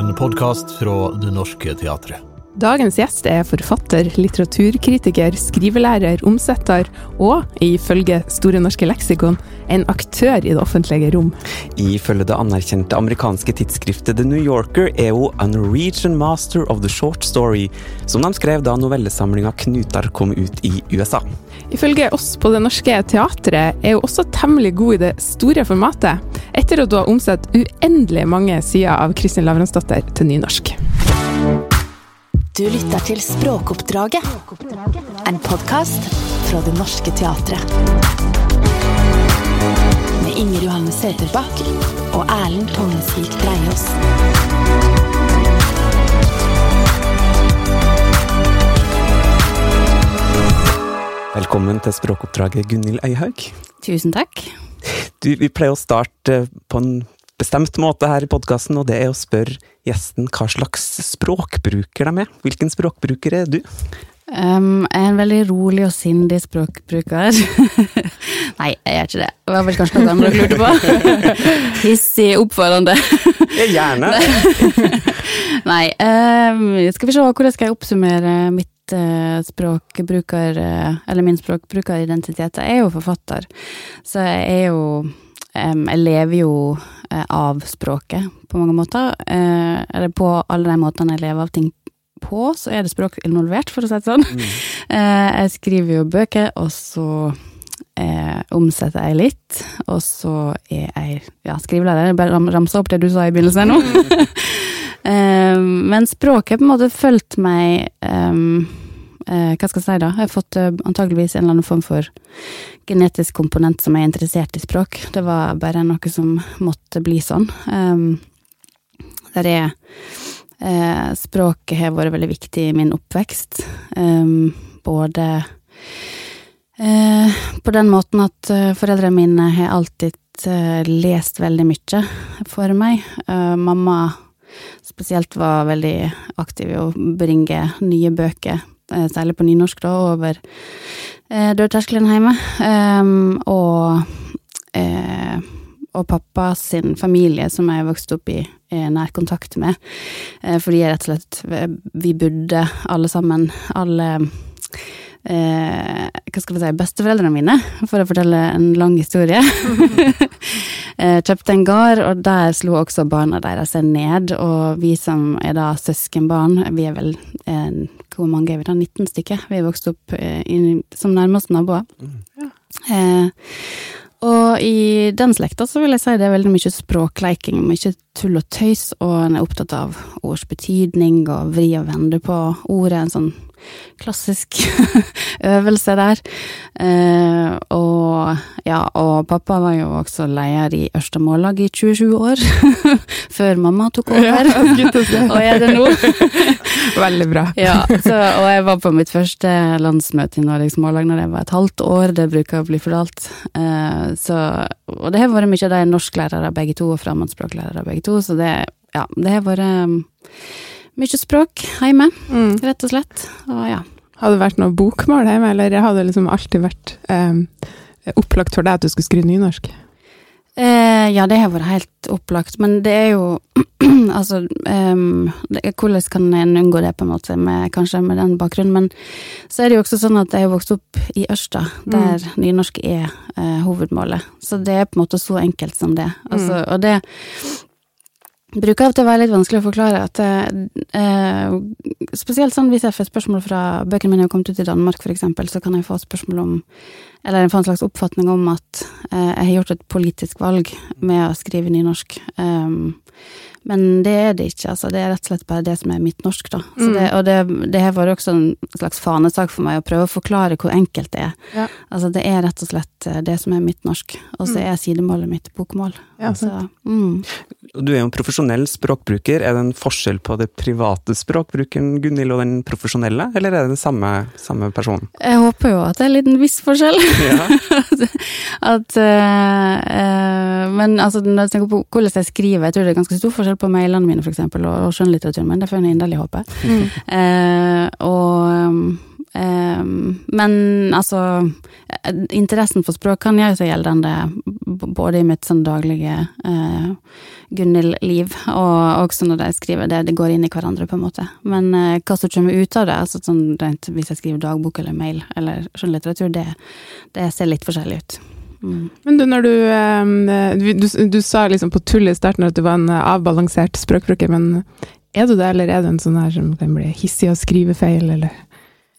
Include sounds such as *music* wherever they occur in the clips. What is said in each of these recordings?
En podkast fra Det Norske Teatret. Dagens gjest er forfatter, litteraturkritiker, skrivelærer, omsetter og, ifølge Store norske leksikon, en aktør i det offentlige rom. Ifølge det anerkjente amerikanske tidsskriftet The New Yorker er hun a Norwegian master of the short story, som de skrev da novellesamlinga Knutar kom ut i USA. Ifølge oss på Det Norske Teatret er hun også temmelig god i det store formatet, etter at hun har omsatt uendelig mange sider av Kristin Lavransdatter til nynorsk. Du lytter til Språkoppdraget, en podkast fra Det Norske Teatret. Med Inger Johanne Sæterbakk og Erlend Tongensvik Breiås. Velkommen til språkoppdraget, Gunhild Øyhaug. Tusen takk. Du, vi pleier å starte på en bestemt måte her i podkasten, og det er å spørre gjesten hva slags språkbruker de er. Hvilken språkbruker er du? Um, jeg er en veldig rolig og sindig språkbruker. *laughs* Nei, jeg er ikke det. Det var vel kanskje noe andre lurte på. *laughs* Hissig, oppførende. Gjerne. *laughs* Nei, um, skal vi se, hvordan skal jeg oppsummere mitt uh, språkbruker, uh, eller min språkbrukeridentitet? Jeg er jo forfatter, så jeg er jo Jeg lever jo uh, av språket på mange måter. eller på alle de måtene jeg lever av ting på, så er det språk involvert, for å si det sånn. Mm. *laughs* jeg skriver jo bøker, og så eh, omsetter jeg litt. Og så er jeg ja, skrivelærer. Bare ramser opp det du sa i begynnelsen nå. *laughs* eh, men språket på en måte fulgte meg um, uh, Hva skal jeg si da? Jeg har fått uh, antageligvis en eller annen form for genetisk komponent som er interessert i språk. Det var bare noe som måtte bli sånn. Um, der er uh, språket har vært veldig viktig i min oppvekst. Både på den måten at foreldrene mine har alltid lest veldig mye for meg. Mamma spesielt var veldig aktiv i å bringe nye bøker, særlig på nynorsk, da, over dørterskelen hjemme. Um, og og pappa sin familie, som jeg vokste opp i, nær kontakt med. Fordi jeg rett og slett Vi bodde alle sammen, alle eh, Hva skal vi si Besteforeldrene mine, for å fortelle en lang historie. *laughs* Kjøpte en gard, og der slo også barna deres seg ned. Og vi som er da søskenbarn, vi er vel eh, Hvor mange er vi da? 19 stykker. Vi er vokst opp eh, i, som nærmeste naboer. Mm. Ja. Eh, og i den slekta så vil jeg si det er veldig mye språkleiking, mye tull og tøys, og en er opptatt av ords betydning og vri og vende på ordet, en sånn klassisk *laughs* øvelse der. Eh, og ja, og pappa var jo også leder i Ørsta Mållag i 27 år, *laughs* før mamma tok over, ja, *laughs* og er det nå. Veldig bra. ja, så, og jeg var på mitt første landsmøte i Norges Mållag når jeg var et halvt år, det bruker å bli fortalt. Eh, så, og det har vært mye av de norsklærere begge to, og fremmedspråklærere begge to, så det, ja, det har vært mye språk hjemme, mm. rett og slett. Og ja. Har det vært noe bokmål hjemme, eller har det liksom alltid vært eh, opplagt for deg at du skulle skrive nynorsk? Eh, ja, det har vært helt opplagt, men det er jo *clears throat* Altså, um, det, hvordan kan en unngå det, på en måte, med, kanskje med den bakgrunnen, men så er det jo også sånn at jeg har vokst opp i Ørsta, der mm. nynorsk er eh, hovedmålet. Så det er på en måte så enkelt som det. Altså, mm. Og det bruker av til å være litt vanskelig å forklare at eh, Spesielt sånn hvis jeg får spørsmål fra bøkene mine har kommet ut i Danmark, eksempel, så kan jeg få spørsmål om Eller en slags oppfatning om at eh, jeg har gjort et politisk valg med å skrive nynorsk. Um, men det er det ikke, altså. Det er rett og slett bare det som er mitt norsk, da. Mm. Det, og det, det har vært også en slags fanesak for meg å prøve å forklare hvor enkelt det er. Ja. Altså, det er rett og slett eh, det som er mitt norsk, og så mm. er sidemålet mitt bokmål. Ja, altså, mm. Du er jo en profesjonell språkbruker. Er det en forskjell på det private språkbrukeren Gunhild og den profesjonelle, eller er det den samme, samme personen? Jeg håper jo at det er en liten viss forskjell. Ja. *laughs* at, uh, men altså, når jeg tenker på hvordan jeg skriver, jeg tror det er ganske stor forskjell på mailene mine, for eksempel, og, og skjønnlitteraturen min. Det får jeg inderlig håpe. Mm. Uh, og, men altså Interessen for språk kan gjøre seg gjeldende både i mitt sånn daglige uh, Gunhild-liv, og også når jeg skriver det. Det går inn i hverandre, på en måte. Men uh, hva som kommer ut av det, altså sånn hvis jeg skriver dagbok eller mail eller skjønnlitteratur, det, det ser litt forskjellig ut. Mm. Men du, når du, du, du, du sa liksom på tull i starten at du var en avbalansert språkbruker, men er du det, eller er du en sånn her som kan bli hissig og skrive feil, eller?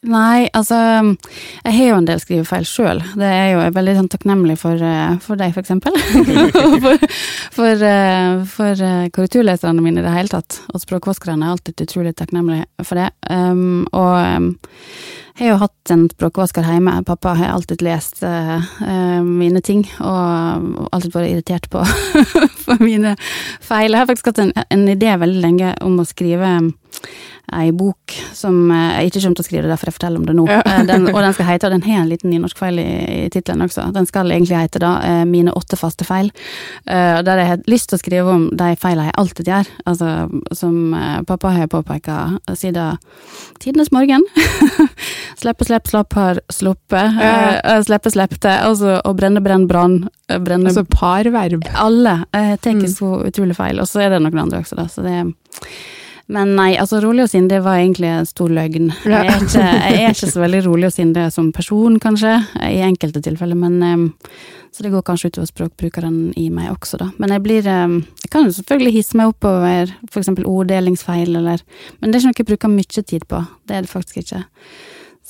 Nei, altså Jeg har jo en del skrivefeil sjøl. Det er jo veldig sånn takknemlig for, eh, for deg, eksempel. *laughs* for, for, eh, for eh, korrekturleserne mine i det hele tatt. Og språkvaskerne er alltid utrolig takknemlig for det. Um, og um, jeg har jo hatt en språkvasker hjemme. Pappa har alltid lest uh, uh, mine ting, og alltid vært irritert *laughs* på, mine feil. Jeg har faktisk hatt en, en idé veldig lenge om å skrive ei bok som eh, jeg ikke kommer til å skrive, derfor jeg forteller om det nå. Ja. Eh, den, og den skal hete, og den har en liten nynorskfeil i, i tittelen også, den skal egentlig hete da eh, Mine åtte faste feil. Der jeg har lyst til å skrive om de feilene jeg alltid gjør, altså som pappa har påpeka siden tidenes morgen. *laughs* Sleppe, slepp, slapp har sluppet. Ja. Sleppe, slepte, altså, og brenne, brenn, brann. Brenne Altså parverb. Alle tar ikke mm. så utrolig feil, og så er det noen andre også, da, så det men nei, altså rolig og sindig var egentlig en stor løgn. Jeg er, ikke, jeg er ikke, så veldig rolig og sindig som person, kanskje, i enkelte tilfeller, men um, Så det går kanskje utover språkbrukeren i meg også, da. Men jeg blir um, Jeg kan jo selvfølgelig hisse meg opp over f.eks. orddelingsfeil, eller Men det er ikke noe jeg bruker mye tid på. Det er det faktisk ikke.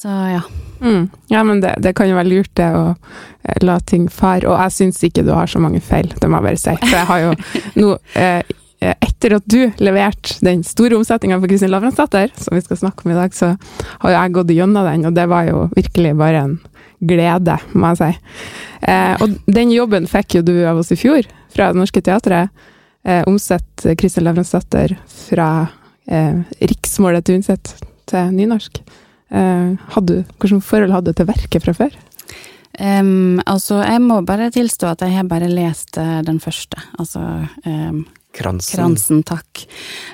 Så ja. Mm. Ja, men det, det, kan jo være lurt, det å eh, la ting fare. Og jeg syns ikke du har så mange feil, det må jeg bare si. For jeg har jo nå eh, Eh, etter at du leverte den store omsetninga for Kristin Lavransdatter, som vi skal snakke om i dag, så har jo jeg gått gjennom den, og det var jo virkelig bare en glede, må jeg si. Eh, og den jobben fikk jo du av oss i fjor, fra Det Norske Teatret. Eh, omsett Kristin Lavransdatter fra eh, riksmålet til Unset til nynorsk. Eh, hadde, hvordan forhold hadde du til verket fra før? Um, altså, jeg må bare tilstå at jeg har bare lest uh, den første. Altså um, Kransen. Kransen, takk.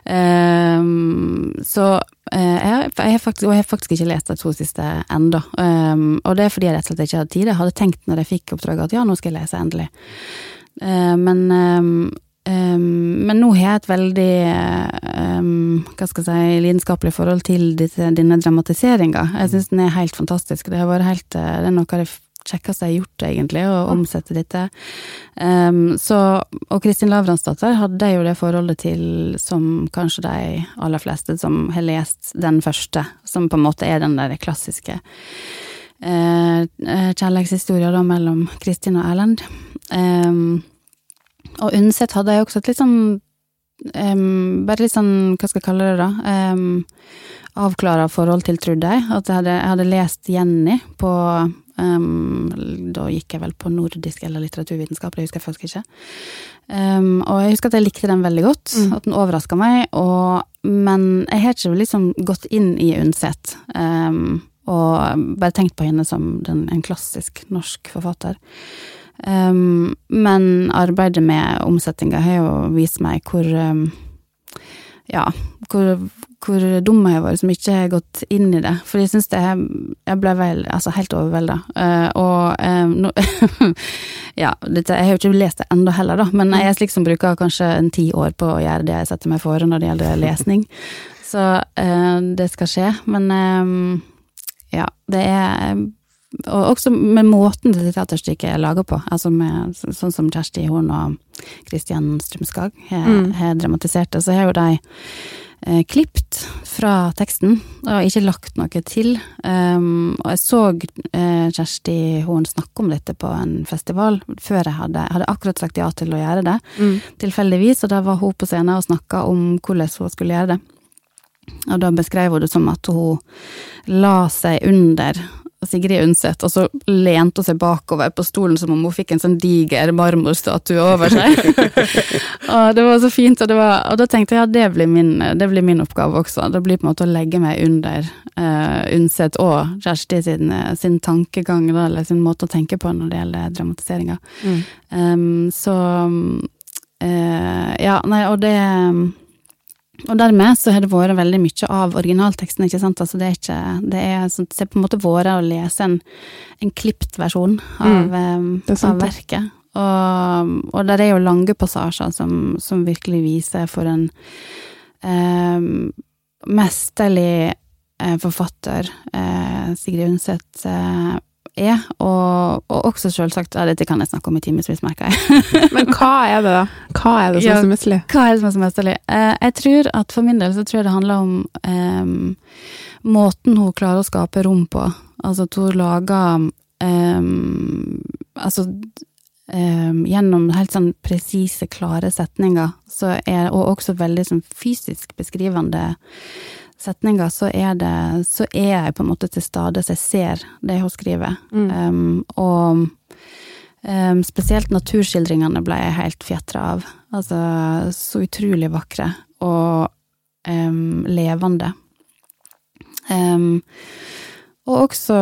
Um, så uh, jeg, jeg, faktisk, og jeg har faktisk ikke lest de to siste ennå. Um, og det er fordi jeg rett og slett ikke hadde tid. Jeg hadde tenkt når jeg fikk oppdraget at ja, nå skal jeg lese endelig. Uh, men um, men nå har jeg et veldig hva skal jeg si, lidenskapelig forhold til disse, denne dramatiseringa. Jeg syns den er helt fantastisk. Det har vært helt, det er noe av det kjekkeste jeg har gjort, egentlig, å omsette dette. Um, så, og Kristin Lavransdatter hadde jo det forholdet til som kanskje de aller fleste som har lest den første, som på en måte er den der klassiske uh, kjærlighetshistoria da mellom Kristin og Erlend. Um, og Undset hadde jeg også et litt sånn um, Bare litt sånn, hva skal jeg kalle det, da? Um, avklara forhold til, trodde jeg. At jeg hadde, jeg hadde lest Jenny på Um, da gikk jeg vel på nordisk eller litteraturvitenskap, det husker jeg faktisk ikke. Um, og jeg husker at jeg likte den veldig godt, mm. at den overraska meg. Og, men jeg har ikke liksom gått inn i Undset um, og bare tenkt på henne som den, en klassisk norsk forfatter. Um, men arbeidet med omsetninga har jo vist meg hvor ja, hvor, hvor dum jeg har vært som ikke har gått inn i det. For jeg syns det Jeg ble vel altså helt overvelda. Uh, og um, no, *laughs* Ja, dette, jeg har jo ikke lest det ennå heller, da, men jeg er slik som bruker kanskje en ti år på å gjøre det jeg setter meg for når det gjelder lesning. Så uh, det skal skje. Men um, ja, det er og også med måten det teaterstykket er laga på. Altså med, sånn som Kjersti Horn og Kristian Strømskag har, mm. dramatisert det, så har jo de eh, klipt fra teksten, og ikke lagt noe til. Um, og jeg så eh, Kjersti Horn snakke om dette på en festival før jeg hadde, hadde akkurat sagt ja til å gjøre det, mm. tilfeldigvis, og da var hun på scenen og snakka om hvordan hun skulle gjøre det. Og da beskrev hun det som at hun la seg under Sigrid Undset, og så lente hun seg bakover på stolen som om hun fikk en sånn diger marmorstatue over seg. *laughs* og det var så fint, og, var, og, da tenkte jeg ja, det det blir min oppgave også. Det blir på en måte å legge meg under uh, Undset og Kjersti sin, sin tankegang, eller sin måte å tenke på når det gjelder dramatiseringa. Mm. Um, så uh, ja, nei, og det og dermed så har det vært veldig mye av originalteksten, ikke sant. Altså det er ikke Det er, sånn, det er på en måte vært å lese en, en klipt versjon av, Mm, eh, av verket. Og, og der er jo lange passasjer som, som virkelig viser for en eh, mesterlig eh, forfatter eh, Sigrid Undset eh, er, og, og også selvsagt ja, Dette kan jeg snakke om i timevis, merker jeg. *laughs* Men hva er det, da? Hva er det som er så misselig? Hva er det som er så mesterlig? Eh, jeg tror at for min del så tror jeg det handler om eh, måten hun klarer å skape rom på. Altså at hun lager eh, Altså eh, gjennom helt sånn presise, klare setninger, så er, og også veldig sånn fysisk beskrivende setninger, så er det Så er jeg på en måte til stede, så jeg ser det hun skriver. Mm. Um, og um, spesielt naturskildringene ble jeg helt fjetra av. Altså, så utrolig vakre og um, levende. Um, og også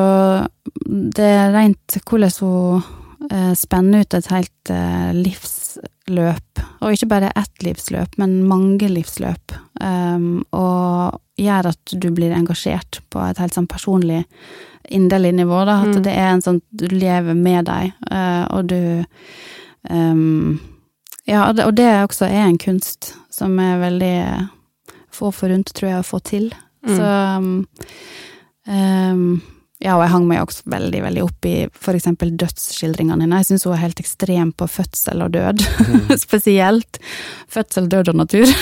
det rent hvordan hun eh, spenner ut et helt eh, livsløp. Og ikke bare ett livsløp, men mange livsløp. Um, og gjør at du blir engasjert på et helt sånn personlig, inderlig nivå. Da. At Mm. det er en sånn du lever med deg, eh, og du um, Ja, og det, og det også er en kunst som er veldig få forunt, tror jeg, å få til. Mm. Så um, ja, og jeg hang meg også veldig veldig opp i eksempel dødsskildringene hennes. Jeg syns hun er helt ekstrem på fødsel og død. *laughs* Spesielt fødsel, død og natur. *laughs*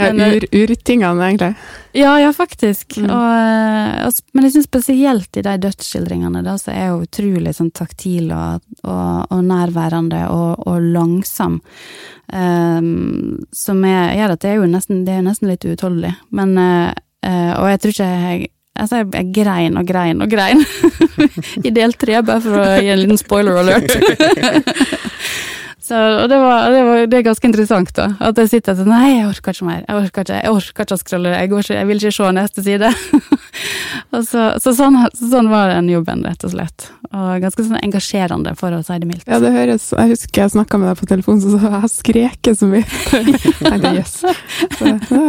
Ja, eh, ur, urtingene, egentlig. ja, ja, faktisk. Mm. Og, eh, og, men jeg syns spesielt i de dødsskildringene, da, så er hun utrolig sånn taktil og, og, og nærværende og, langsom. Um, som er, gjør at det er jo nesten, det er jo nesten litt uutholdelig. Men eh, Og jeg tror ikke jeg Altså, jeg, jeg grein og grein og grein *laughs* i del tre, bare for å gi en liten spoiler alert. *laughs* Så, og det, var, det, var, det er ganske interessant, da. At jeg sitter sånn Nei, jeg orker ikke mer. Jeg orker ikke, jeg orker ikke å scrolle. Jeg, går ikke, jeg vil ikke se neste side. *laughs* så, så sånn, sånn var den jobben, rett og slett. Og ganske sånn engasjerende, for å si det mildt. Ja, det høres Jeg husker jeg snakka med deg på telefonen, så sa jeg skreket så mye. Jeg jøss. yes. Så, ja,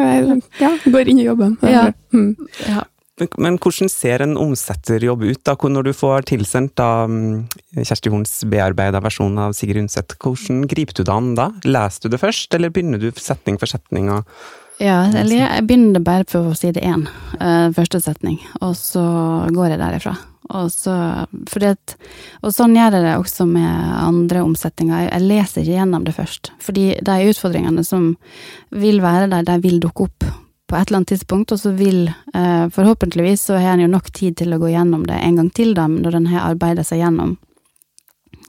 jeg- går inn i jobben. Ja. Mm. Ja. Men, men hvordan ser en omsetterjobb ut, da? Når du får tilsendt da mm, Kjersti Horns bearbeida versjon av Sigrid Undset, hvordan griper du det an da? Leser du det først, eller begynner du setning for setning? Og Ja, eller jeg begynner begynner bare på side én, eh, første setning, og så går jeg derifra. Og, så, at, og sånn gjør jeg det også med andre omsetninger. Jeg leser ikke gjennom det først. Fordi de utfordringene som vil være der, de vil dukke opp på et eller annet tidspunkt, og så vil eh, forhåpentligvis så har en jo nok tid til å gå gjennom det en gang til, da, når en har arbeidet seg gjennom.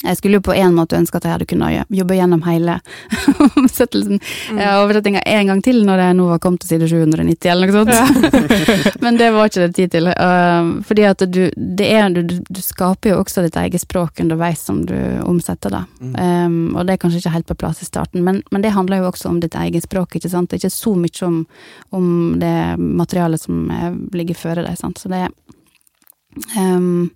Jeg skulle jo på en måte ønske at jeg hadde kunnet jobbe gjennom hele *laughs* omsettelsen ja, oversettinga en gang til når jeg nå var kommet til side 790 eller noe sånt. *laughs* Men det var ikke det tid til. Uh, fordi at du, det er, du, du skaper jo også ditt eget språk underveis som du omsetter det. Um, og det er kanskje ikke helt på plass i starten, men, men det handler jo også om ditt eget språk, ikke sant. Det er ikke så mye om, om det materialet som eh, ligger føre deg, sant. Så det um,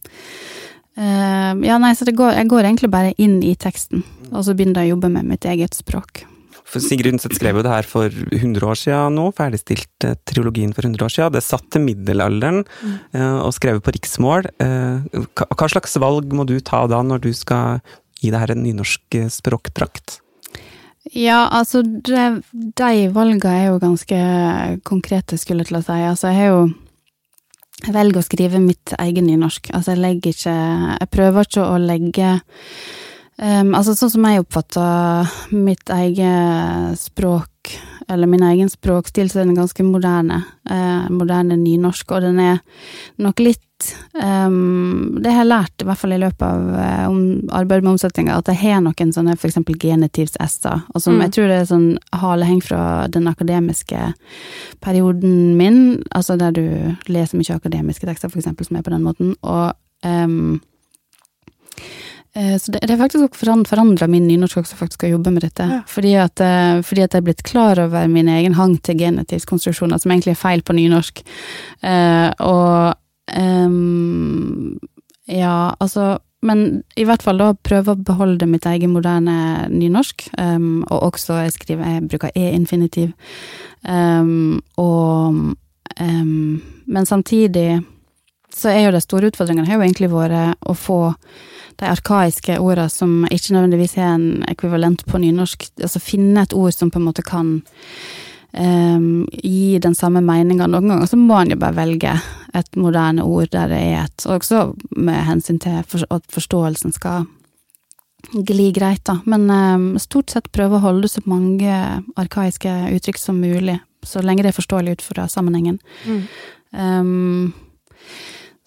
um, Ja, nei, så det går, jeg går egentlig bare inn i teksten, og så begynner jeg å jobbe med mitt eget språk. For Sigrid Undset skrev jo det her for 100 år siden nå, ferdigstilt eh, trilogien for 100 år siden. Det satt til middelalderen eh, og skrevet på riksmål. Eh, hva, hva slags valg må du ta da, når du skal gi det her en nynorsk eh, språkdrakt? Ja, altså, det, de valgene er jo ganske konkrete, skulle jeg til å si. Altså, jeg har jo Jeg velger å skrive mitt egen nynorsk. Altså, jeg legger ikke Jeg prøver ikke å legge um, Altså, sånn som jeg oppfatter mitt eget språk, eller min egen språkstil, så er den ganske moderne. eh, moderne nynorsk, og den er nok litt um, Det har jeg lært, i hvert fall i løpet av um, arbeidet med omsetninga, at jeg har noen sånne eksempel genitivs-s-er, og som Mm. jeg tror det er sånn haleheng fra den akademiske perioden min, altså der du leser mye akademiske tekster, eksempel, som er på den måten, og um, så det, det har faktisk forandra min nynorsk også, faktisk, å jobbe med dette. Ja. Fordi, at, eh, fordi at jeg er blitt klar over min egen hang til genitivskonstruksjoner, som egentlig er feil på nynorsk. Eh, og ehm, ja, altså men i hvert fall da prøve å beholde mitt eget moderne nynorsk, um, og også jeg skriver Jeg bruker e-infinitiv. Um, og um, Men samtidig så er jo de store utfordringene har jo egentlig vært å få de arkaiske ordene som ikke nødvendigvis er en ekvivalent på nynorsk, altså finne et ord som på en måte kan um, gi den samme meninga. Noen ganger så må en jo bare velge et moderne ord der det er et, også med hensyn til at forståelsen skal gli greit, da. Men um, stort sett prøve å holde så mange arkaiske uttrykk som mulig, så lenge det er forståelig ut fra sammenhengen. Mm. Um,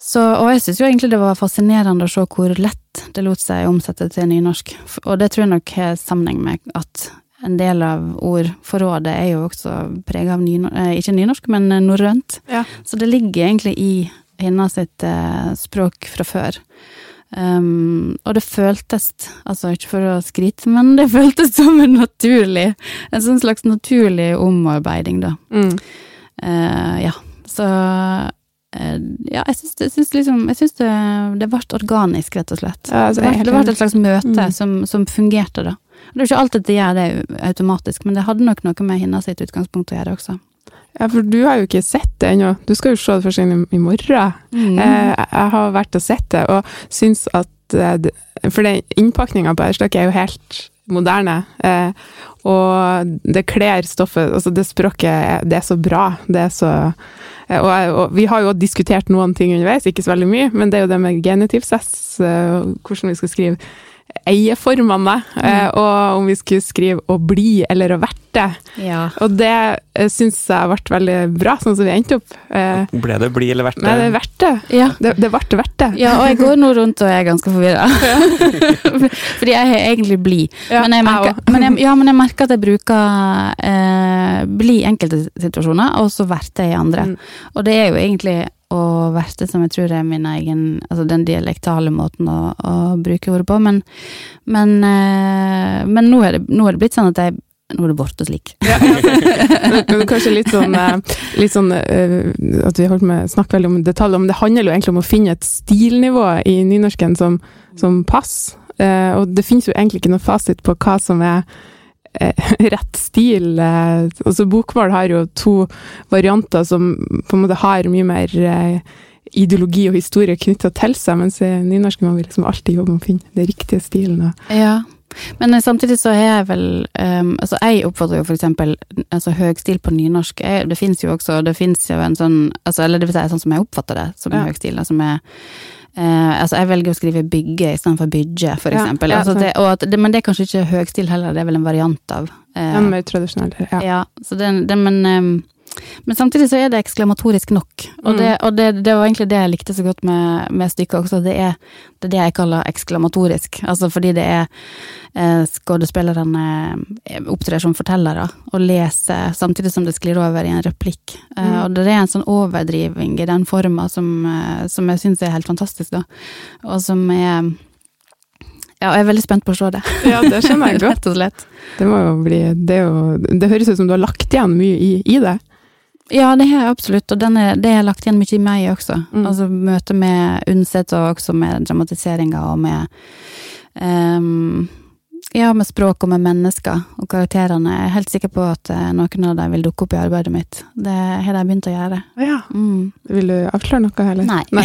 så, og jeg syns jo egentlig det var fascinerende å se hvor lett det lot seg omsette til nynorsk. Og det tror jeg nok har sammenheng med at en del av ordforrådet er jo også prega av nynorsk, eh, ikke nynorsk, men norrønt. Ja. Så det ligger egentlig i hennes sitt eh, språk fra før. Um, og det føltes, altså ikke for å skryte, men det *laughs* føltes som en naturlig En sånn slags naturlig omarbeiding, da. Mm. Uh, ja, så uh, ja, jeg syns, jeg syns liksom Jeg syns det, det ble organisk, rett og slett. Ja, altså, det ble et slags møte mm. som, som, fungerte, da. Det er ikke alltid det gjør det automatisk, men det hadde nok noe med hennes sitt utgangspunkt å gjøre også. Ja, for du har jo ikke sett det ennå. Du skal jo se det først inn i morgen. Mm. Eh, jeg har vært og sett det, og syns at eh, For den innpakninga på Eierstokk er jo helt moderne. Eh, og det kler stoffet Altså, det språket, det er så bra. Det er så og, og, vi har jo diskutert noen ting underveis, ikke så veldig mye, men det er jo det med genitivsess, hvordan vi skal skrive eieformene, mm. Eh, og om vi skulle skrive 'å bli' eller 'å verte'. Ja. Og det eh, syns jeg ble veldig bra, sånn som vi endte opp. Eh, ble det 'bli' eller 'verte'? Nei, det verte. Ja. Det, det ble 'verte'. Ja, og jeg går nå rundt og er ganske forvirra. *laughs* *laughs* Fordi jeg er egentlig 'bli'. Ja, men, jeg merker, men, jeg, ja, men jeg merker at jeg bruker eh, 'bli' i enkelte situasjoner, og så 'verte' i andre. Mm. Og det er jo egentlig og verste som jeg tror er min egen Altså den dialektale måten å, å bruke ordet på. Men, men, eh, men nå, er det, nå, er det, blitt sånn at jeg nå er det borte slik. *laughs* Ja, Kanskje litt sånn, eh, litt sånn uh, at vi holdt med snakke veldig om detaljer, men det handler jo egentlig om å finne et stilnivå i nynorsken som, som passer. Og det finnes jo egentlig ikke noe fasit på hva som er Eh, *laughs* rett stil. Eh, altså bokmål har jo to varianter som på en måte har mye mer eh, ideologi og historie knytta til seg, mens i nynorsk må vi liksom alltid jobbe med å finne den riktige stilen. Ja. Men samtidig så har jeg vel um, Altså, jeg oppfatter jo for eksempel altså, høgstil på nynorsk. Jeg, det fins jo også Det fins jo en sånn altså, Eller det vil si sånn som jeg oppfatter det, som ja. høgstil. Altså med Eh, altså jeg velger å skrive bygge istedenfor bygge, for eksempel. Ja, ja, altså det, men det er kanskje ikke høgstil heller, det er vel en variant av eh, Ja, mer tradisjonell, ja. ja så det, det, men, eh, men samtidig så er det eksklamatorisk nok. Og, det, mm. og det, det, var egentlig det jeg likte så godt med, med stykket også. Det er, det er det jeg kaller eksklamatorisk. Altså fordi det er eh, skuespillerne eh, opptrer som fortellere og leser samtidig som det sklir over i en replikk. Eh, mm. Og det er en sånn overdriving i den forma som, eh, som jeg syns er helt fantastisk, da. Og som er ja, jeg er veldig spent på å se det. Ja, det skjønner jeg *laughs* godt. Rett og slett. Det bli Det, jo, det høres ut som du har lagt igjen mye i, i det. Ja, det har jeg absolutt, og er, det har lagt igjen mye i meg også. Mm. Altså møtet med Undset, og også med dramatiseringa og med um, Ja, med språk og med mennesker og karakterene. Jeg er helt sikker på at eh, noen av dem vil dukke opp i arbeidet mitt. Det har de begynt å gjøre. Ja. Mm. Vil du avklare noe, heller? Nei. Nei.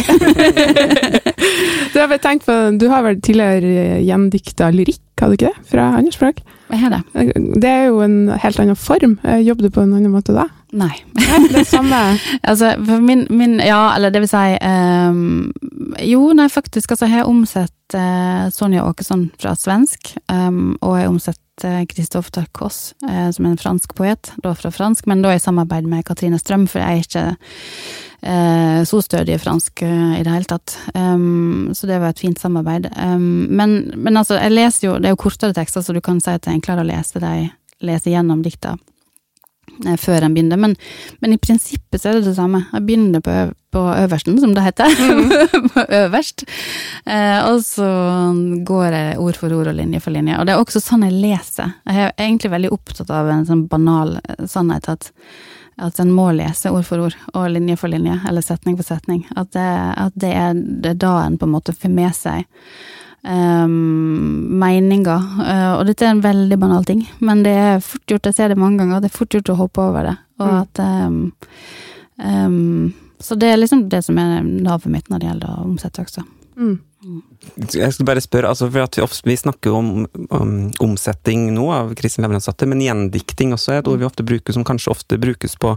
*laughs* du, har vel tenkt på, du har vel tidligere gjendikta lyrikk, hadde du ikke det? Fra andre språk? Jeg har det. Det er jo en helt annen form. Jobber du på en annen måte da? Nei. det er samme *laughs* Altså, for min, min, Ja, eller det vil si um, Jo, nei, faktisk. Altså, jeg har omsett uh, Sonja Åkesson fra svensk, um, og jeg har omsett Christophe Tarkos, uh, som er en fransk poet, da fra fransk, men da i samarbeid med Katrine Strøm, for jeg er ikke uh, så stødig fransk i det hele tatt. Um, så det var et fint samarbeid. men, men altså, jeg leser jo Det er jo kortere tekster, så du kan si at det er enklere å lese, de, lese gjennom dikta eh, før en begynner. Men, men i prinsippet så er det det samme. Jeg begynner på, på øversten, som det heter. *laughs* på øverst. Eh, og så går jeg ord for ord og linje for linje. Og det er også sånn jeg leser. Jeg er egentlig veldig opptatt av en sånn banal eh, sannhet at at en må lese ord for ord og linje for linje, eller setning for setning. At det, at det, er, det er da en på en måte får med seg um, meninger. Uh, og dette er en veldig banal ting, men det er fort gjort, jeg ser det mange ganger, det er fort gjort å hoppe over det. Og Mm. at um, um, Så det er liksom det som er navet mitt når det gjelder å omsette også. Mm. Jeg skulle bare spørre, altså for at vi, ofte, vi snakker jo om, om omsetting nå av Kristin Lavransdatter, men gjendikting også er et ord vi ofte bruker som kanskje ofte brukes på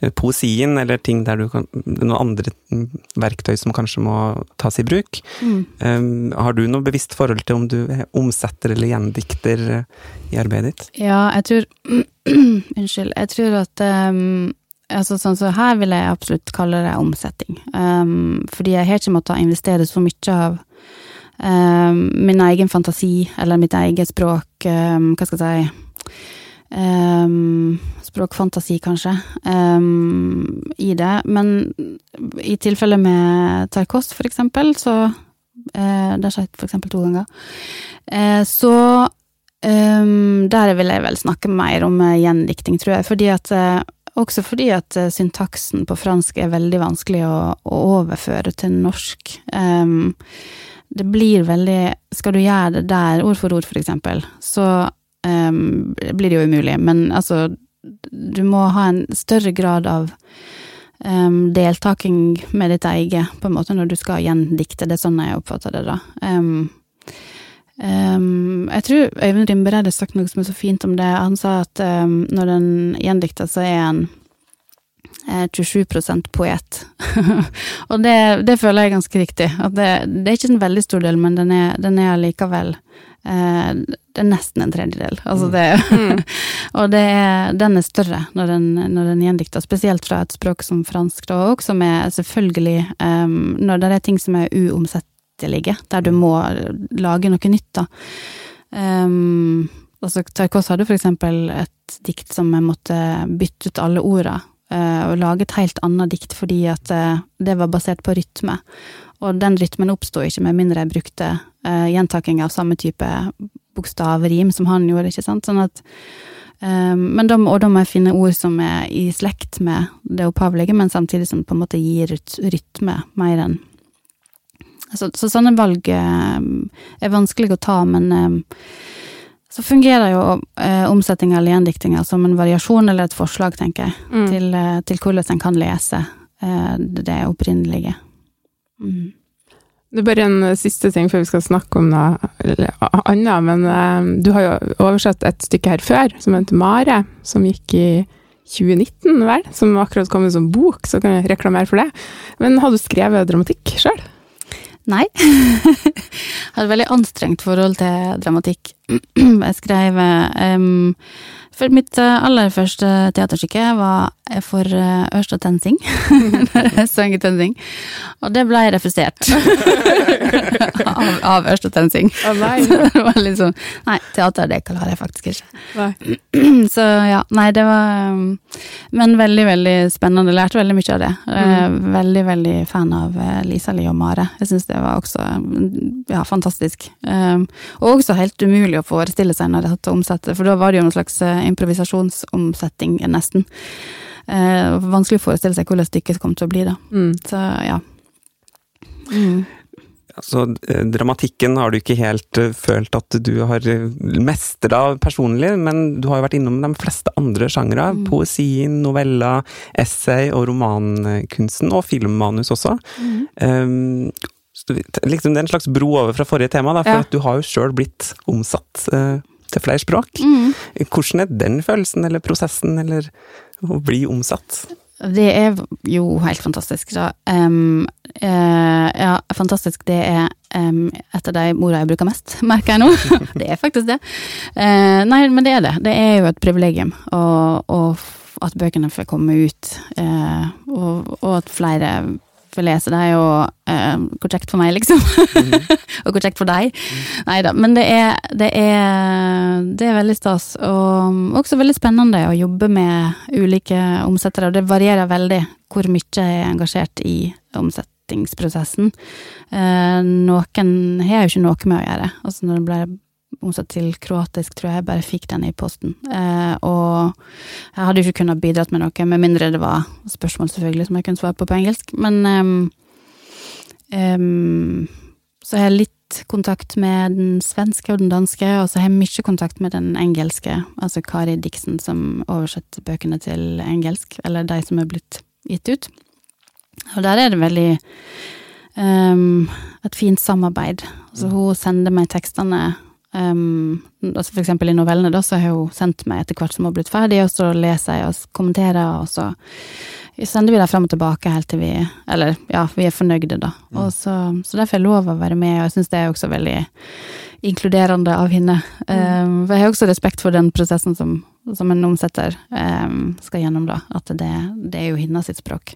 eh, poesien, eller ting der du kan noen andre mm, verktøy som kanskje må tas i bruk. Um, har du noe bevisst forhold til om du er omsetter eller gjendikter eh, i arbeidet ditt? Ja, jeg tror *clears throat* Unnskyld. Jeg tror at um, altså sånn så Her vil jeg absolutt kalle det omsetting. Um, fordi jeg har ikke måttet investere så mye av um, min egen fantasi, eller mitt eget språk, um, hva skal jeg si um, Språkfantasi, kanskje, um, i det. Men i tilfelle med Tarkost, for eksempel, så uh, Det har skjedd for eksempel to ganger. Uh, så Um, der vil jeg vel snakke mer om uh, gjendikting, tror jeg. Fordi at, uh, også fordi at uh, syntaksen på fransk er veldig vanskelig å, å overføre til norsk. Um, det blir veldig Skal du gjøre det der, ord for ord, for eksempel, så um, blir det jo umulig. Men altså, du må ha en større grad av um, deltaking med ditt eget, på en måte, når du skal gjendikte. Det er sånn jeg oppfatter det, da. Um, Um, jeg tror Øyvind Rimber hadde sagt noe som er så fint om det. Han sa at um, når den gjendikter, så er han eh, 27 poet. *laughs* og det, det føler jeg er ganske riktig. At det, det er ikke en veldig stor del, men den er, den er allikevel eh, Det er nesten en tredjedel. Altså det *laughs* Og det er, den er større når den, når den gjendikter, spesielt fra et språk som fransk, da òg, som er selvfølgelig um, Når det er ting som er uomsettelige, der du må lage noe nytt, da. Um, altså, Tarkos hadde for eksempel et dikt som jeg måtte bytte ut alle orda, uh, og lage et helt annet dikt fordi at uh, det var basert på rytme. Og den rytmen oppsto ikke med mindre jeg brukte uh, gjentaking av samme type bokstavrim som han gjorde, ikke sant. Sånn at um, men da, og da må jeg finne ord som er i slekt med det opphavlige, men samtidig som på en måte gir rytme mer enn så, så sånne valg eh, er vanskelig å ta, men eh, så fungerer jo eh, omsetting av lendiktinger som en variasjon eller et forslag, tenker jeg, Mm. til, eh, til hvordan en kan lese eh, det opprinnelige. Mm. Det er bare en siste ting før vi skal snakke om noe annet, men eh, du har jo oversatt et stykke her før, som heter Mare, som gikk i 2019, vel? Som akkurat kom ut som bok, så kan jeg reklamere for det. Men har du skrevet dramatikk sjøl? Nei. *laughs* hadde et veldig anstrengt forhold til dramatikk. *clears throat* jeg skrev um, For mitt eh, aller første teaterstykke var for uh, Ørsta Tensing. *laughs* Jeg sang i Tensing. Og det ble refusert. *laughs* av, av Ørsta Tensing. Oh, nei. *laughs* det var litt sånn Nei, teater, det klarer jeg faktisk ikke. *clears throat* Så ja, nei, det var Men veldig, veldig spennende. Lærte veldig mye av det. Mm. Veldig, veldig fan av eh, Lisa-Li og Mare. Jeg syns det var også ja, fantastisk. Og også helt umulig å forestille seg når det hadde omsette, for da var det jo en slags eh, improvisasjonsomsetting, nesten. Eh, vanskelig å forestille seg hvordan stykket kom til å bli, da. Mm. Så ja. Mm. Altså, eh, dramatikken har du ikke helt eh, følt at du har mestra personlig, men du har jo vært innom de fleste andre sjangre. Mm. Poesien, novella, essay og romankunsten, og filmmanus også. Mm. Um, så liksom det er en slags bro over fra forrige tema, da, for Ja. at du har jo sjøl blitt omsatt eh, til flere språk. Mm. Hvordan er den følelsen, eller prosessen, eller å bli omsatt? Det er jo helt fantastisk, da. Um, uh, ja, fantastisk. Det er um, et av de ordene jeg bruker mest, *laughs* merker jeg nå. *laughs* det er faktisk det. Uh, nei, men det er det. Det er jo et privilegium. Og, å, at bøkene får komme ut, uh, og, og at flere får lese. Det er jo eh, hvor kjekt for meg, liksom. *laughs* og hvor kjekt for deg. Nei da. Men det er, det er Det er veldig stas. Og også veldig spennende å jobbe med ulike omsettere. Og det varierer veldig hvor mye jeg er engasjert i omsettingsprosessen. Eh, noen har jo ikke noe med å gjøre. Altså når det ble omsatt til kroatisk, tror jeg. Jeg bare fikk den i posten. Eh, og jeg hadde jo ikke kunnet bidratt med noe, med mindre det var spørsmål selvfølgelig som jeg kunne svare på på engelsk. Men um, um, så har jeg litt kontakt med den svenske og den danske, og så har jeg mye kontakt med den engelske, altså Kari Dixon, som oversetter bøkene til engelsk, eller de som er blitt gitt ut. Og der er det veldig um, et fint samarbeid. Altså hun sender meg tekstene Um, altså for eksempel i novellene, da, så har hun sendt meg etter hvert som hun har blitt ferdig, og så leser jeg og kommenterer, og så sender vi det fram og tilbake helt til vi Eller, ja, vi er fornøyde, da. Mm. Så, så, derfor er jeg lov å være med, og jeg syns det er også veldig inkluderende av henne. Um, for jeg har også respekt for den prosessen som, som en omsetter um, skal gjennom, da. At det, det er jo hennes sitt språk.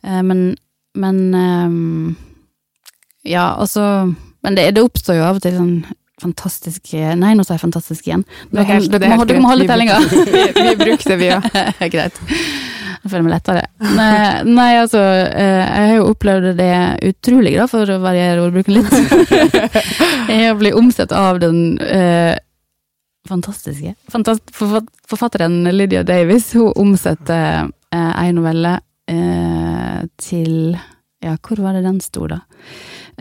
Uh, men, men um, Ja, altså Men det, det oppstår jo av og til sånn fantastiske Nei, nå sa jeg fantastisk igjen. Dere, helt, må, holde tellinga! vi, vi brukte vi, *laughs* ja. Greit. Jeg føler meg lettere. Nei, nei, altså, eh, jeg har jo opplevd det utrolig, da, for å variere ordbruken litt. *laughs* jeg blitt omsett av den eh, fantastiske fantast forfatteren Lydia Davis. Hun omsetter eh, ei novelle eh, til Ja, hvor var det den sto, da?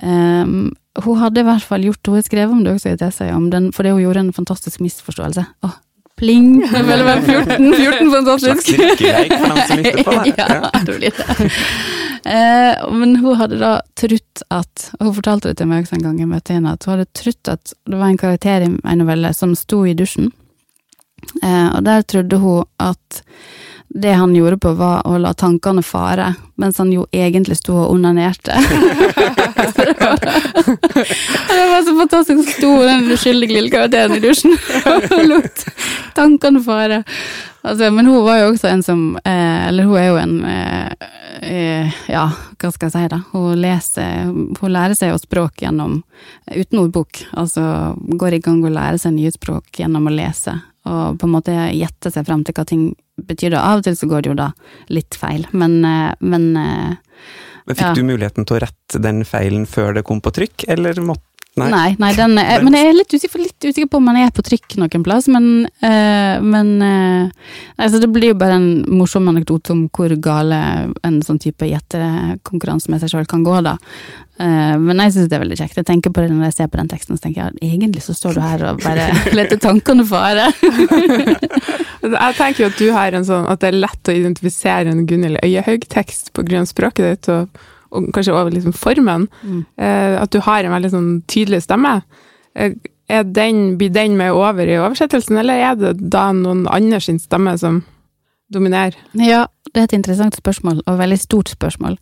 Um, hun hadde i hvert fall gjort Hun har skrevet om det også i et essay, om den, fordi hun gjorde en fantastisk misforståelse. Åh, pling! *laughs* Vel 14, 14 fantastisk! Slags for dem som lytter på *laughs* ja, det blir det. Eh, men hun hadde da trutt at Hun fortalte det til meg også en gang jeg møtte henne, at hun hadde trutt at det var en karakter i en novelle som sto i dusjen. Eh, og der trodde hun at det han gjorde på, var å la tankene fare, mens han jo egentlig sto og onanerte. *laughs* *laughs* det var så fantastisk stor, den uskyldige lille karakteren i dusjen, og lot tankene fare. Altså, men hun var jo også en som eh, Eller hun er jo en eh, eh, Ja, hva skal jeg si, da. Hun leser Hun lærer seg jo språk gjennom Uten ordbok. Altså går i gang og lærer seg nye språk gjennom å lese og på en måte gjette seg fram til hva ting betyr. Av og til så går det jo da litt feil, men, eh, men eh, Men fikk ja. du muligheten til å rette den feilen før det kom på trykk, eller måtte Nei, nei, nei den, er, men jeg er litt usikker, litt usikker, på om man er på trykk noen plass, men, øh, men øh, altså Det blir jo bare en morsom anekdote om hvor gale en sånn type gjettekonkurranse med seg sjøl kan gå, da. Uh, men jeg syns det er veldig kjekt. Jeg tenker på det når jeg ser på den teksten, så tenker jeg egentlig så står du her og bare *laughs* leter tankene fare. *laughs* jeg tenker jo at du har en sånn at det er lett å identifisere en Gunhild Øyehaug-tekst på grunn av språket ditt. og og kanskje over liksom formen. Mm. Eh, at du har en veldig sånn tydelig stemme. Eh, den, blir den med over i oversettelsen, eller er det da noen andre sin stemme som dominerer? Ja, det er et interessant spørsmål, og veldig stort spørsmål.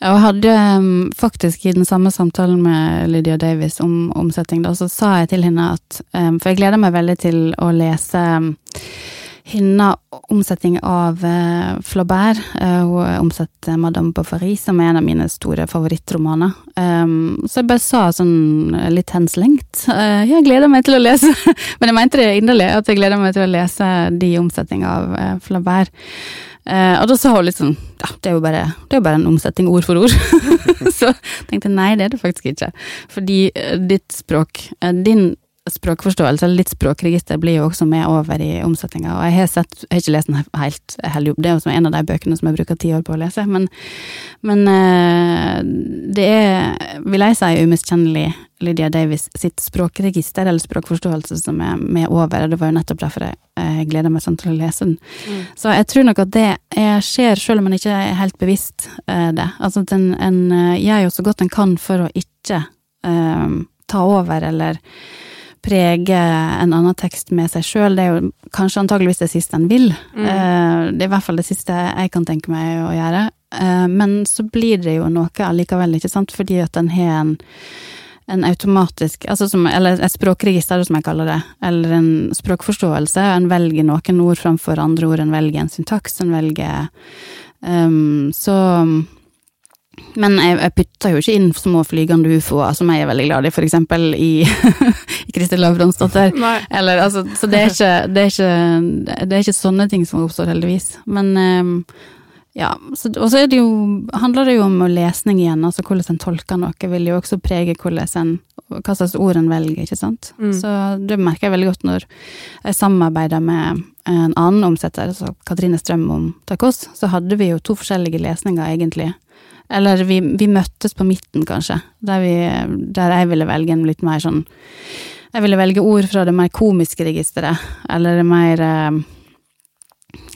Jeg hadde um, faktisk i den samme samtalen med Lydia Davis om omsetting, da, så sa jeg til henne at um, For jeg gleder meg veldig til å lese Hinna omsetning av uh, Flaubert. Uh, hun omsatte Madame Bovary, som er en av mine store favorittromaner. Um, så jeg bare sa sånn litt henslengt uh, Jeg gleder meg til å lese *laughs* Men jeg mente det inderlig, at jeg gleder meg til å lese de omsetningene av uh, Flaubert. Uh, og da sa hun litt sånn Ja, det er jo bare, er bare en omsetning ord for ord. *laughs* så tenkte jeg nei, det er det faktisk ikke. Fordi ditt språk, din språkforståelse, eller litt språkregister, blir jo også med over i omsetninga. Og jeg har sett, jeg har ikke lest den helt, helt det er jo en av de bøkene som jeg bruker ti år på å lese, men, men eh, det er, vil jeg si, umiskjennelig Lydia Davis sitt språkregister, eller språkforståelse, som er med over. og Det var jo nettopp derfor jeg, jeg gleder meg sånn til å lese den. Mm. Så jeg tror nok at det skjer, selv om en ikke er helt bevisst eh, det. Altså at en, en eh, gjør jo så godt en kan for å ikke um, ta over, eller prege en annen tekst med seg sjøl, det er jo kanskje antageligvis det siste en vil. Mm. Eh, det er i hvert fall det siste jeg kan tenke meg å gjøre. Eh, men så blir det jo noe allikevel, ikke sant, fordi at en har en, en automatisk, altså som, eller et språkregister, som jeg kaller det, eller en språkforståelse. En velger noen ord framfor andre ord, en velger en syntaks, en velger um, Så Men jeg, jeg putter jo ikke inn små flygende ufoer, som jeg er veldig glad i, for eksempel i, *laughs* i Kristin Lavransdatter. Altså, så det er, ikke, det, er ikke, det er ikke sånne ting som oppstår, heldigvis. Men ehm, ja, og så er handler det jo om lesning igjen, altså hvordan en tolker noe vil jo også prege en, hva slags ord en velger, ikke sant. Mm. Så det merker jeg veldig godt når jeg samarbeider med en annen omsetter, altså Katrine Strøm om Takos, så hadde vi jo to forskjellige lesninger, egentlig. Eller vi, vi møttes på midten, kanskje, der, vi, der jeg ville velge en litt mer sånn Jeg ville velge ord fra det mer komiske registeret, eller det mer eh,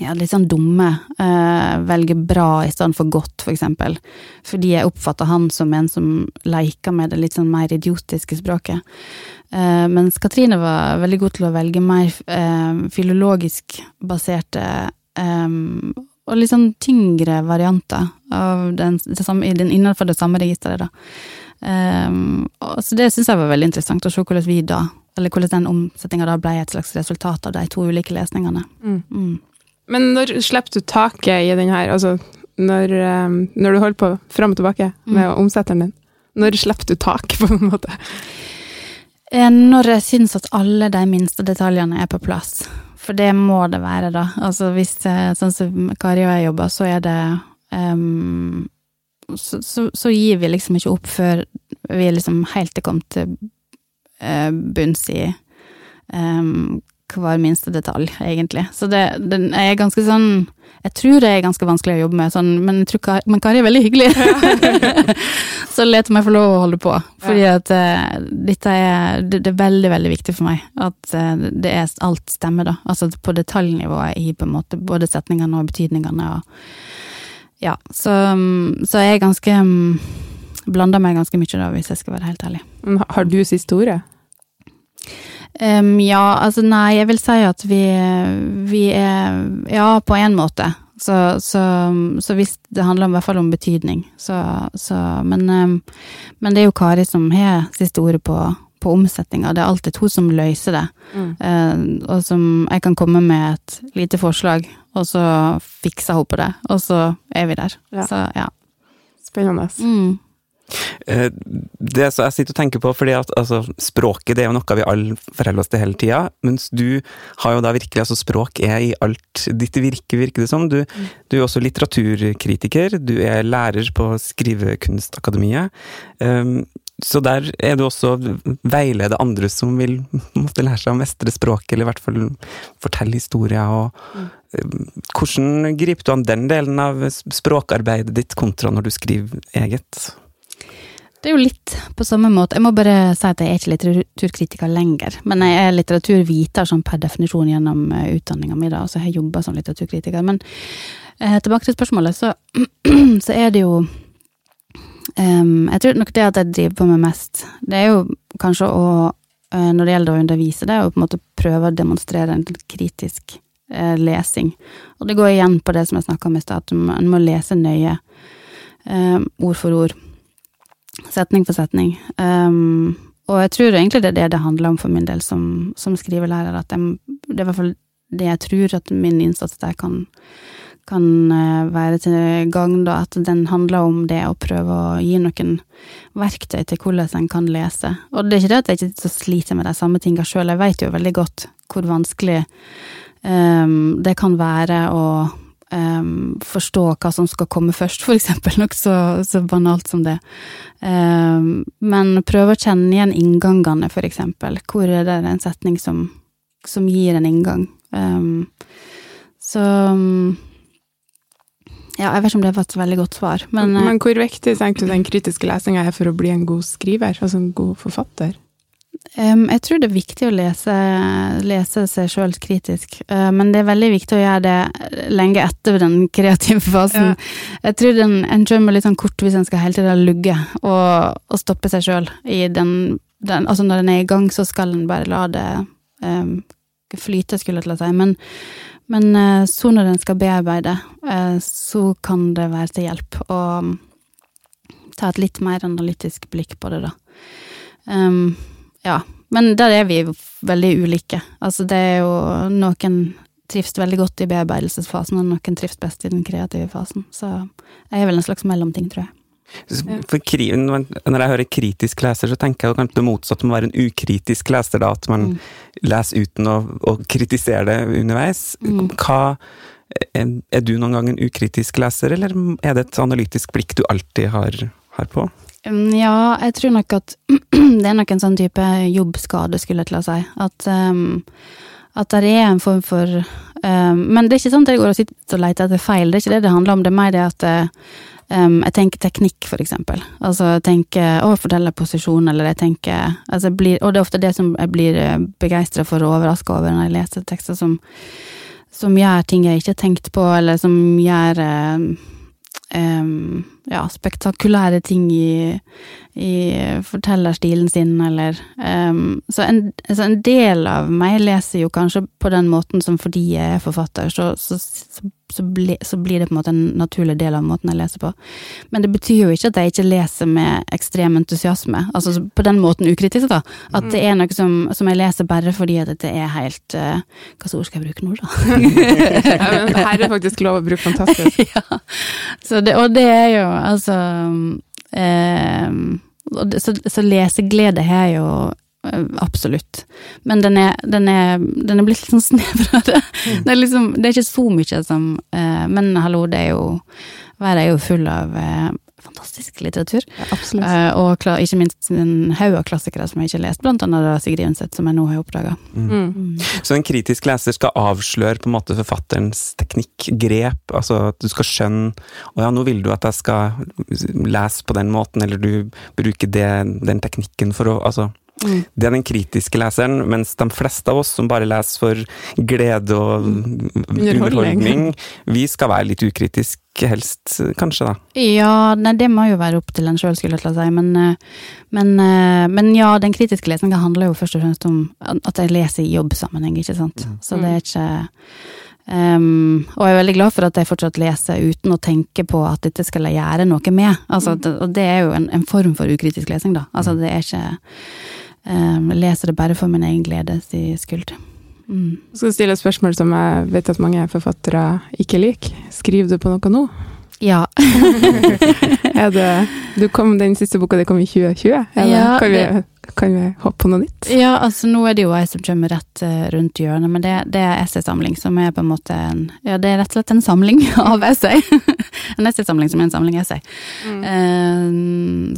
ja, litt sånn dumme. Eh, velge bra i stedet for godt, for eksempel. Fordi jeg oppfatter han som en som leker med det litt sånn mer idiotiske språket. Eh, mens Katrine var veldig god til å velge mer eh, filologisk baserte eh, og litt sånn tyngre varianter av den, det samme, den, innenfor det samme registeret, da. Og, så det syns jeg var veldig interessant, å se hvordan vi da, eller hvordan den omsetninga ble et slags resultat av de to ulike lesningene. Mm. Mm. Men når slipper du taket i den her, altså når, eh, når du holder på fram og tilbake med Mm. omsetteren din? Når slipper du tak, *laughs* på en måte? Eh, Når jeg syns at alle de minste detaljene er på plass. For det må det være, da. Altså hvis eh, sånn som Kari og jeg jobber, så er det um, så, så, så gir vi liksom ikke opp før vi liksom helt er kommet til uh, bunns i ehm, hver minste detalj, egentlig. Så det, den er ganske sånn Jeg tror det er ganske vanskelig å jobbe med, sånn, men, jeg tror men Kari er veldig hyggelig. *laughs* så let meg få lov å holde på. Fordi at uh, dette er, det, det er veldig, veldig viktig for meg. At uh, det er, alt stemmer, da. Altså på detaljnivået i på en måte både setningene og betydningene. Og, ja, så, um, så jeg er ganske um, Blander meg ganske mye, da, hvis jeg skal være helt ærlig. Har du siste ordet? Em, ja, altså nei, jeg vil si at vi, vi er Ja, på en måte. Så, så, så hvis det handler om, i hvert fall om betydning, så, så men, um, men det er jo Kari som har siste ordet på, på omsetninga. Det er alltid hun som løser det. Eh, og som jeg kan komme med et lite forslag, og så fikser hun på det. Og så er vi der. Ja. Så ja. Spennende. Mm. Eh, Det som jeg sitter og tenker på, fordi at altså, språket det er jo noe vi alle forholder oss til hele tida, mens du har jo da virkelig altså Språk er i alt ditt virke, virker det som. Du, du er også litteraturkritiker, du er lærer på Skrivekunstakademiet. Um, så der er du også veileder andre som vil måtte lære seg å mestre språket, eller i hvert fall fortelle historier. og um, Hvordan griper du an den delen av språkarbeidet ditt kontra når du skriver eget? Det er jo litt på samme måte. Jeg må bare si at jeg er ikke litteraturkritiker lenger. Men jeg er litteraturviter sånn per definisjon gjennom uh, utdanninga mi, da. Altså jeg har som litteraturkritiker. Men eh, tilbake til spørsmålet, så, *clears throat* så er det jo um, Jeg tror nok det at jeg driver på med mest, det er jo kanskje å eh, Når det gjelder å undervise, det er å på en måte prøve å demonstrere en kritisk eh, lesing. Og det går igjen på det som jeg snakka om i stad, at man må lese nøye. Eh, ord for ord setning for setning. Um, og jeg tror egentlig det er det det handler om for min del som, som skrivelærer, at jeg, det er i hvert fall det jeg tror at min innsats der kan, kan eh, være til gagn, at den handler om det å prøve å gi noen verktøy til hvordan en kan lese. Og det er ikke det at jeg ikke sliter med de samme tinga sjøl, jeg vet jo veldig godt hvor vanskelig um, det kan være å um, forstå hva som skal komme først, for eksempel. Noe så, så banalt som det. Um, men prøve å kjenne igjen inngangene, for eksempel. Hvor er det en setning som, som gir en inngang? Um, så Ja, jeg vet ikke om det var et veldig godt svar, men, Men, eh, hvor viktig tenker du den kritiske lesinga er for å bli en god skriver, altså en god forfatter? Jeg tror det er viktig å lese, lese seg sjøl kritisk, uh, men det er veldig viktig å gjøre det lenge etter den kreative fasen. Jeg tror den, en kommer litt sånn kort hvis en skal hele tida lugge og, og stoppe seg sjøl i den, den Altså når den er i gang, så skal en bare la det um, flyte, skulle jeg til å si. Men, men uh, så når den skal bearbeide, så kan det være til hjelp å ta et litt mer analytisk blikk på det, da. Um, ja, men der er vi jo veldig ulike. Altså det er jo noen trives veldig godt i bearbeidelsesfasen, og noen trives best i den kreative fasen. Så jeg er vel en slags mellomting, tror jeg. For kri, når jeg hører kritisk leser, så tenker jeg kanskje det motsatte må være en ukritisk leser, da. At man Mm. leser uten å, å kritisere det underveis. Mm. Hva er, er du noen gang en ukritisk leser, eller er det et analytisk blikk du alltid har, har på? Mm, Ja, jeg tror nok at *clears throat* det er nok en sånn type jobbskade, skulle jeg til å si. At, um, at det er en form for um, Men det er ikke sånn at jeg går og sitter og leter etter feil, det er ikke det det handler om. Det er mer det at eh, um, jeg tenker teknikk, for eksempel. Altså jeg tenker å, fortelle posisjon, eller jeg tenker altså jeg blir, Og det er ofte det som jeg blir begeistra for og overraska over når jeg leser tekster som, som gjør ting jeg ikke har tenkt på, eller som gjør um, um, ja, spektakulære ting i, i fortellerstilen sin, eller um, Så en, så, en del av meg leser jo kanskje på den måten som fordi jeg er forfatter, så, så, så, så, bli, så blir det på en måte en naturlig del av måten jeg leser på. Men det betyr jo ikke at jeg ikke leser med ekstrem entusiasme, altså på den måten ukritisk, da. At det er noe som, som jeg leser bare fordi at det er helt uh, Hva slags ord skal jeg bruke nå, da? *laughs* Ja, men her er det faktisk lov å bruke fantastisk. *laughs* ja. Så det, og det er jo altså um, så, så leseglede har jeg jo absolutt. Men den er, den er, den er blitt litt sånn snevrere. Det, er liksom, det er ikke så mye som eh, Men hallo, det er jo Verden er jo full av eh, fantastisk litteratur. Absolutt. Eh, og kla- ikke minst en haug av klassikere som jeg ikke har lest, blant annet da Sigrid Undset, som jeg nå har oppdaga. Mm. Så en kritisk leser skal avsløre på en måte forfatterens teknikk, grep, altså at du skal skjønne Å ja, nå vil du at jeg skal lese på den måten, eller du bruker det, den teknikken for å Altså, Mm. det er den kritiske leseren, mens de fleste av oss som bare leser for glede og underholdning, vi skal være litt ukritiske, helst, kanskje, da. Ja, nei, det må jo være opp til en sjøl, skulle jeg til å si. Men, eh, men, eh, men ja, den kritiske lesninga handler jo først og fremst om at jeg leser i jobbsammenheng, ikke sant. Så det er ikke Um, og jeg er veldig glad for at jeg fortsatt leser uten å tenke på at dette skal jeg gjøre noe med. Altså, det, og det er jo en, en form for ukritisk lesing, da. Altså, det er ikke um, leser det bare for min egen gledes skyld. Mm. Jeg skal stille et spørsmål som jeg vet at mange forfattere ikke liker. Skriver du på noe nå? Ja. *laughs* Er det, du kom, den siste boka di kom i 2020? Er Ja, kan, vi, det- kan vi hoppe på noe nytt? Ja, altså nå er det jo ei som kommer rett eh, rundt hjørnet, men det, det er essaysamling som er på en måte en Ja, det er rett og slett en samling *laughs* av essay. en essaysamling som er en samling essay. Eh,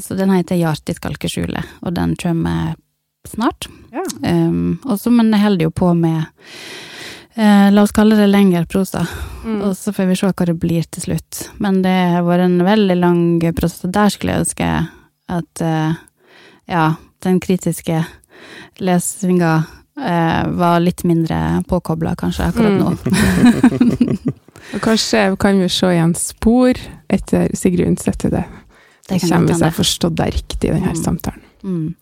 så den heter Hjart i skalkeskjulet, og den kommer snart. Ja. Um, også, men jeg holder jo på med uh, La oss kalle det lengre prosa, Mm. og så får vi se hva det blir til slutt. Men det har vært en veldig lang prosess, og der skulle jeg ønske at uh, ja, den kritiske lesinga uh, var litt mindre påkobla, kanskje, akkurat Mm. nå. *laughs* Og kanskje kan vi se igjen spor etter Undset i det. Det kommer hvis jeg har forstått deg riktig i denne Mm. samtalen. Mm.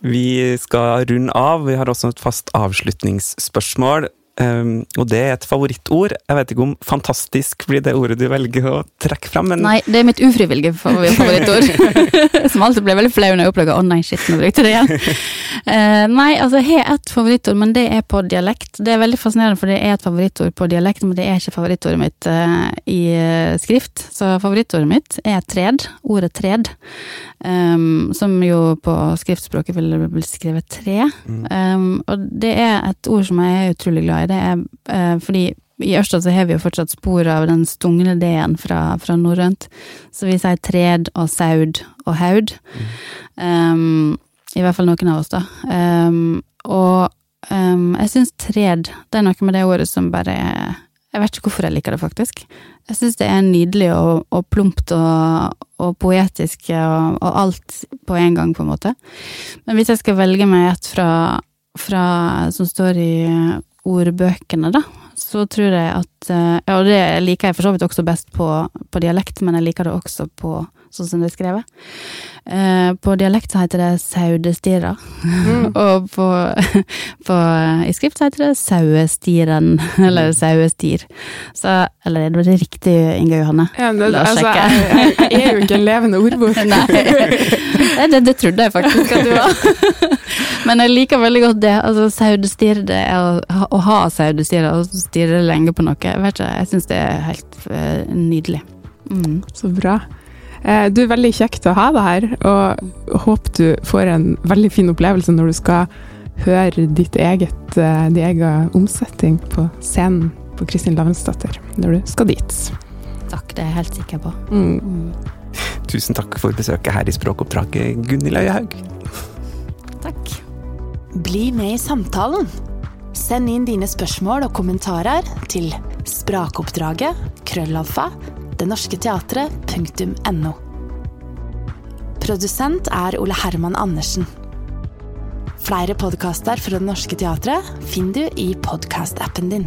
Vi skal runde av. Vi har også et fast avslutningsspørsmål. Um, og det er et favorittord. Jeg vet ikke om 'fantastisk' blir det ordet du velger å trekke fram, men Nei, det er mitt ufrivillige *laughs* favorittord. *laughs* Som alltid ble veldig flau når jeg oppdaga å nei, shit, nå brukte jeg det igjen. Uh, *laughs* nei, altså jeg har ett favorittord, men det er på dialekt. Det er veldig fascinerende, for det er et favorittord på dialekt, men det er ikke favorittordet mitt uh, i eh, skrift. Så favorittordet mitt er tred. Ordet tred. Um, som jo på skriftspråket vil blitt skrevet tre. Um, og det er et ord som jeg er utrolig glad i. Det er eh, fordi i Ørsta så har vi jo fortsatt spor av den stungne d-en fra, fra norrønt. Så vi sier tred og saud og haud. Um, I hvert fall noen av oss, da. Um, og um, jeg syns tred, det er noe med det ordet som bare Jeg vet ikke hvorfor jeg liker det, faktisk. Jeg syns det er nydelig og, og plumpt og, og poetisk og, og alt på en gang, på en måte. Men hvis jeg skal velge meg et fra, fra som står i ordbøkene, da, så tror jeg at eh, og det liker jeg for så vidt også best på, på dialekt, men jeg liker det også på sånn som det er skrevet. Eh, på dialekt så heter det saudestirra, *laughs* og på, på, i skrift så heter det sauestiren, *laughs* eller sauestir. Så, eller er det riktig, Inge Johanne? Ja, det, La oss altså, sjekke. jeg, jeg, jeg er jo ikke en levende ordbok. *laughs* Nei, det, det trodde jeg faktisk at du var. Men jeg liker veldig godt det. Altså, Saudestir, det er å, ha- å ha saudestyr og stirre lenge på noe. Jeg vet ikke, jeg syns det er helt eh, nydelig. Mm. Så bra. Eh, Du er veldig kjekt å ha deg her, og håper du får en veldig fin opplevelse når du skal høre ditt eget, eh, din egen omsetning på scenen på Kristin Lavensdatter når du skal dit. Takk, det er jeg helt sikker på. Mm. Mm. Tusen takk for besøket her i Språkoppdraget, Gunhild Øyehaug. Takk. Bli med i samtalen. Send inn dine spørsmål og kommentarer til sprakoppdraget krøllalfa denorsketeatret.no. Produsent er Ole Herman Andersen. Flere podkaster fra Det Norske Teatret finner du i podkastappen din.